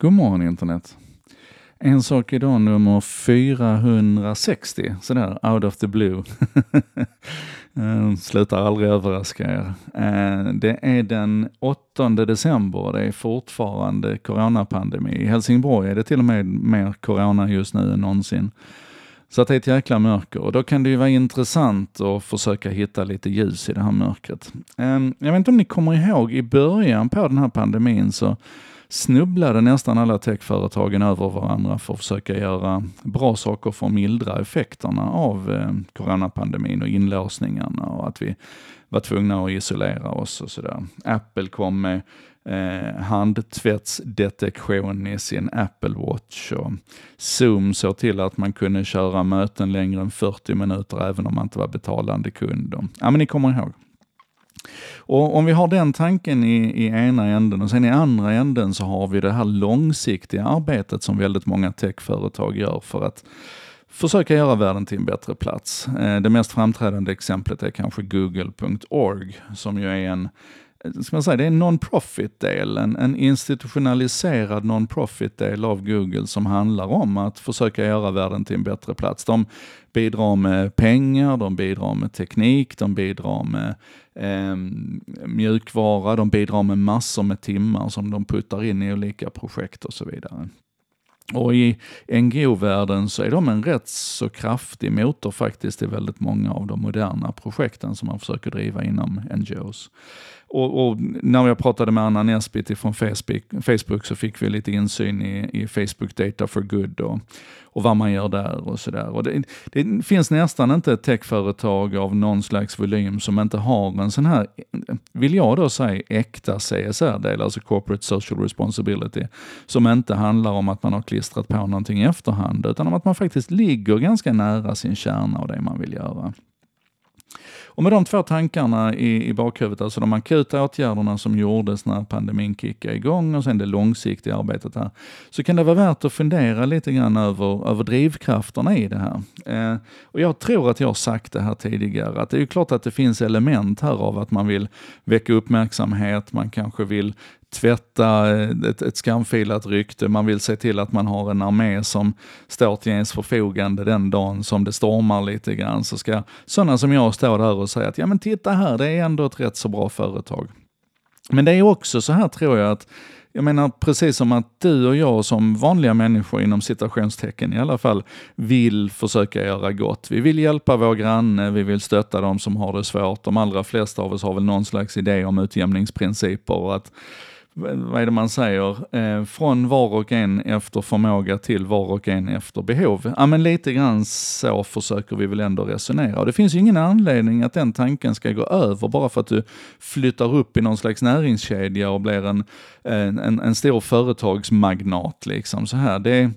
God morgon internet. En sak idag nummer 460, sådär out of the blue. Eh, slutar aldrig överraska er. Eh, det är den 8 december, det är fortfarande coronapandemi. I Helsingborg är det till och med mer corona just nu än någonsin. Så att det är ett jäkla mörker och då kan det ju vara intressant att försöka hitta lite ljus i det här mörkret. Eh, jag vet inte om ni kommer ihåg, i början på den här pandemin så snubblade nästan alla techföretagen över varandra för att försöka göra bra saker för att mildra effekterna av eh, coronapandemin och inlåsningarna och att vi var tvungna att isolera oss och sådär. Apple kom med eh, handtvättsdetektion i sin Apple Watch och Zoom såg till att man kunde köra möten längre än 40 minuter även om man inte var betalande kund. Ja, men ni kommer ihåg. Och om vi har den tanken i, i ena änden och sen i andra änden så har vi det här långsiktiga arbetet som väldigt många techföretag gör för att försöka göra världen till en bättre plats. Eh, det mest framträdande exemplet är kanske google.org som ju är en ska man säga, det är en non-profit-del, en, en institutionaliserad non-profit-del av Google som handlar om att försöka göra världen till en bättre plats. De bidrar med pengar, de bidrar med teknik, de bidrar med eh, mjukvara, de bidrar med massor med timmar som de puttar in i olika projekt och så vidare. Och i NGO-världen så är de en rätt så kraftig motor faktiskt i väldigt många av de moderna projekten som man försöker driva inom NGOs. Och, och, när jag pratade med Anna Nesbitt från Facebook, Facebook så fick vi lite insyn i, i Facebook Data for Good och, och vad man gör där och sådär. det, det finns nästan inte ett techföretag av någon slags volym som inte har en sån här, vill jag då säga, äkta CSR-del, alltså Corporate Social Responsibility, som inte handlar om att man har klistrat på någonting i efterhand, utan om att man faktiskt ligger ganska nära sin kärna och det man vill göra. Och med de två tankarna i, i bakhuvudet, alltså de akuta åtgärderna som gjordes när pandemin kickade igång och sen det långsiktiga arbetet här, så kan det vara värt att fundera lite grann över, över drivkrafterna i det här. Eh, och jag tror att jag har sagt det här tidigare, att det är ju klart att det finns element här av att man vill väcka uppmärksamhet, man kanske vill tvätta ett, ett skamfilat rykte. Man vill se till att man har en armé som står till ens förfogande den dagen som det stormar lite grann. Så ska sådana som jag stå där och säga att ja men titta här, det är ändå ett rätt så bra företag. Men det är också så här tror jag att jag menar precis som att du och jag som vanliga människor inom citationstecken i alla fall vill försöka göra gott. Vi vill hjälpa vår granne, vi vill stötta de som har det svårt. De allra flesta av oss har väl någon slags idé om utjämningsprinciper och att vad är det man säger, eh, från var och en efter förmåga till var och en efter behov. Ja men lite grann så försöker vi väl ändå resonera. Och det finns ju ingen anledning att den tanken ska gå över bara för att du flyttar upp i någon slags näringskedja och blir en, en, en stor företagsmagnat liksom så här. Det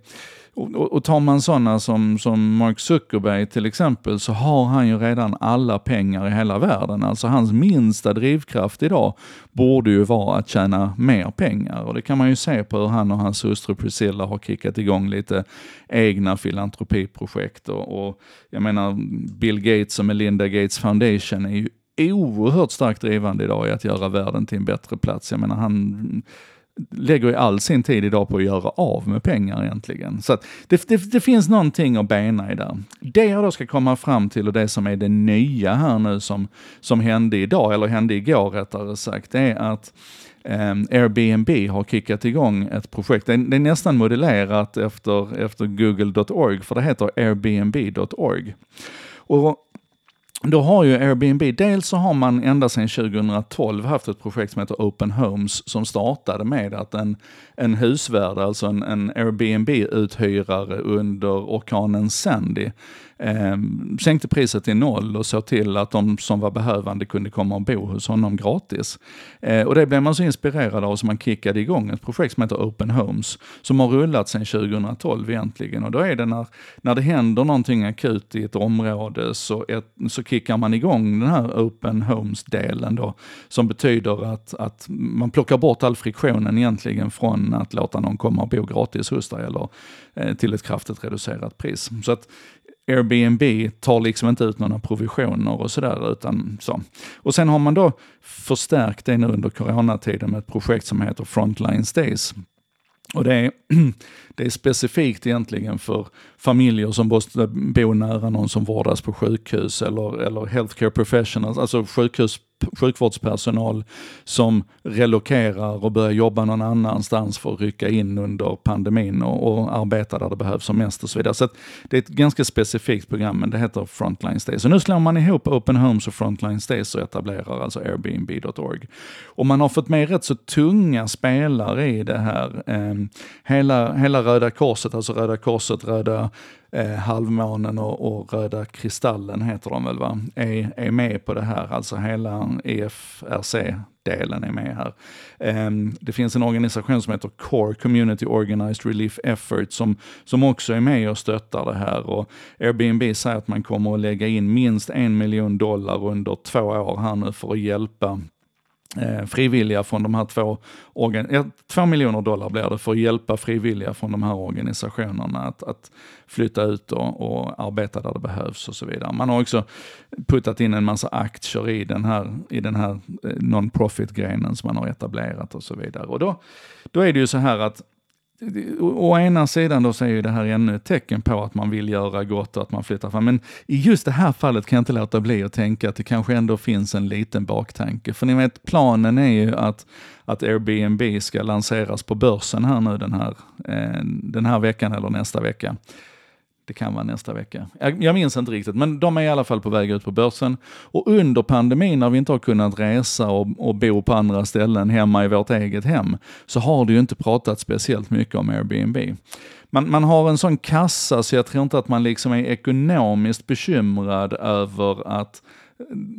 och, och tar man sådana som, som Mark Zuckerberg till exempel, så har han ju redan alla pengar i hela världen. Alltså hans minsta drivkraft idag borde ju vara att tjäna mer pengar. Och det kan man ju se på hur han och hans hustru Priscilla har kickat igång lite egna filantropiprojekt. Och, och jag menar, Bill Gates och Melinda Gates Foundation är ju oerhört starkt drivande idag i att göra världen till en bättre plats. Jag menar, han lägger ju all sin tid idag på att göra av med pengar egentligen. Så det, det, det, finns någonting att bena i där. Det jag då ska komma fram till och det som är det nya här nu som, som hände idag, eller hände igår rättare sagt, det är att Um, Airbnb har kickat igång ett projekt. Det är, det är nästan modellerat efter, efter google.org, för det heter airbnb.org. Och då har ju Airbnb, dels så har man ända sedan 2012 haft ett projekt som heter Open Homes som startade med att en, en husvärd, alltså en, en Airbnb-uthyrare under orkanen Sandy, eh, sänkte priset till noll och såg till att de som var behövande kunde komma och bo hos honom gratis. Eh, och det blev man så inspirerad av så man kickade igång ett projekt som heter Open Homes, som har rullat sedan 2012 egentligen. Och då är det när, när det händer någonting akut i ett område så, ett, så kickar man igång den här Open Homes-delen då, som betyder att, att man plockar bort all friktionen egentligen från att låta någon komma och bo gratis hos dig eller eh, till ett kraftigt reducerat pris. Så att Airbnb tar liksom inte ut några provisioner och sådär. Utan så. Och sen har man då förstärkt det nu under coronatiden med ett projekt som heter Frontline Stays. Och det är, det är specifikt egentligen för familjer som måste bo nära någon som vårdas på sjukhus eller, eller healthcare professionals, alltså sjukhus sjukvårdspersonal som relokerar och börjar jobba någon annanstans för att rycka in under pandemin och, och arbeta där det behövs som mest och så vidare. Så det är ett ganska specifikt program, men det heter Frontline Stays. Så nu slår man ihop Open Homes och Frontline Stays och etablerar alltså Airbnb.org. Och man har fått med rätt så tunga spelare i det här. Eh, hela, hela Röda Korset, alltså Röda Korset, Röda eh, Halvmånen och, och, Röda Kristallen heter de väl va, är, är med på det här. Alltså hela EFRC-delen är med här. Eh, det finns en organisation som heter Core Community Organized Relief Effort som, som också är med och stöttar det här. Och Airbnb säger att man kommer att lägga in minst en miljon dollar under två år här nu för att hjälpa eh, frivilliga från de här två, organ ja, två miljoner dollar blir det för att hjälpa frivilliga från de här organisationerna att, att flytta ut och, och, arbeta där det behövs och så vidare. Man har också puttat in en massa aktier i den här, i den här eh, non-profit-grenen som man har etablerat och så vidare. Och då, då är det ju så här att å ena sidan då så är ju det här ännu ett tecken på att man vill göra gott och att man flyttar fram. Men i just det här fallet kan jag inte låta bli att tänka att det kanske ändå finns en liten baktanke. För ni vet, planen är ju att, att Airbnb ska lanseras på börsen här nu den här, eh, den här veckan eller nästa vecka. Det kan vara nästa vecka. Jag, jag minns inte riktigt, men de är i alla fall på väg ut på börsen. Och under pandemin när vi inte har kunnat resa och, och bo på andra ställen hemma i vårt eget hem, så har det ju inte pratat speciellt mycket om Airbnb. Man, man har en sån kassa så jag tror inte att man liksom är ekonomiskt bekymrad över att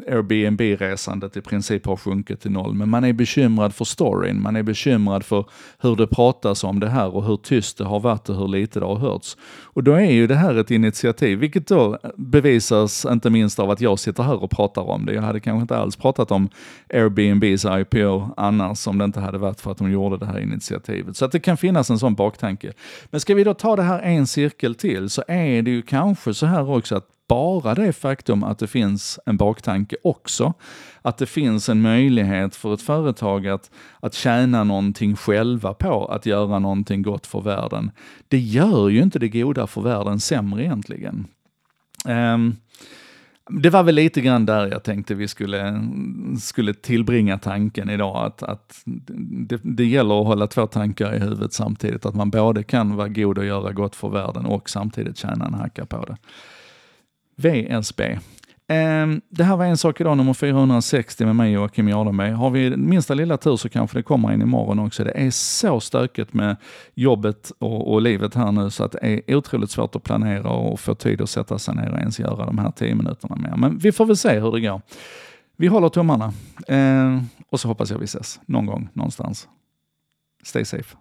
Airbnb-resandet i princip har sjunkit till noll, men man är bekymrad för storyn, man är bekymrad för hur det pratas om det här och hur tyst det har varit och hur lite det har hörts. Och då är ju det här ett initiativ, vilket då bevisas inte minst av att jag sitter här och pratar om det. Jag hade kanske inte alls pratat om Airbnbs IPO annars om det inte hade varit för att de gjorde det här initiativet. Så att det kan finnas en sån baktanke. Men ska vi då ta det här en cirkel till så är det ju kanske så här också att bara det faktum att det finns en baktanke också, att det finns en möjlighet för ett företag att, att tjäna någonting själva på att göra någonting gott för världen, det gör ju inte det goda för världen sämre egentligen. Um, det var väl lite grann där jag tänkte vi skulle, skulle tillbringa tanken idag, att, att det, det gäller att hålla två tankar i huvudet samtidigt, att man både kan vara god och göra gott för världen och samtidigt tjäna en hacka på det. VSB. Ehm, det här var en sak idag, nummer 460 med mig Joakim Jardenberg. Har vi minsta lilla tur så kanske det kommer in imorgon också. Det är så stökigt med jobbet och, och livet här nu så att det är otroligt svårt att planera och få tid att sätta sig ner och ens göra de här 10 minuterna mer. Men vi får väl se hur det går. Vi håller tummarna eh, och så hoppas jag vi ses någon gång någonstans. Stay safe.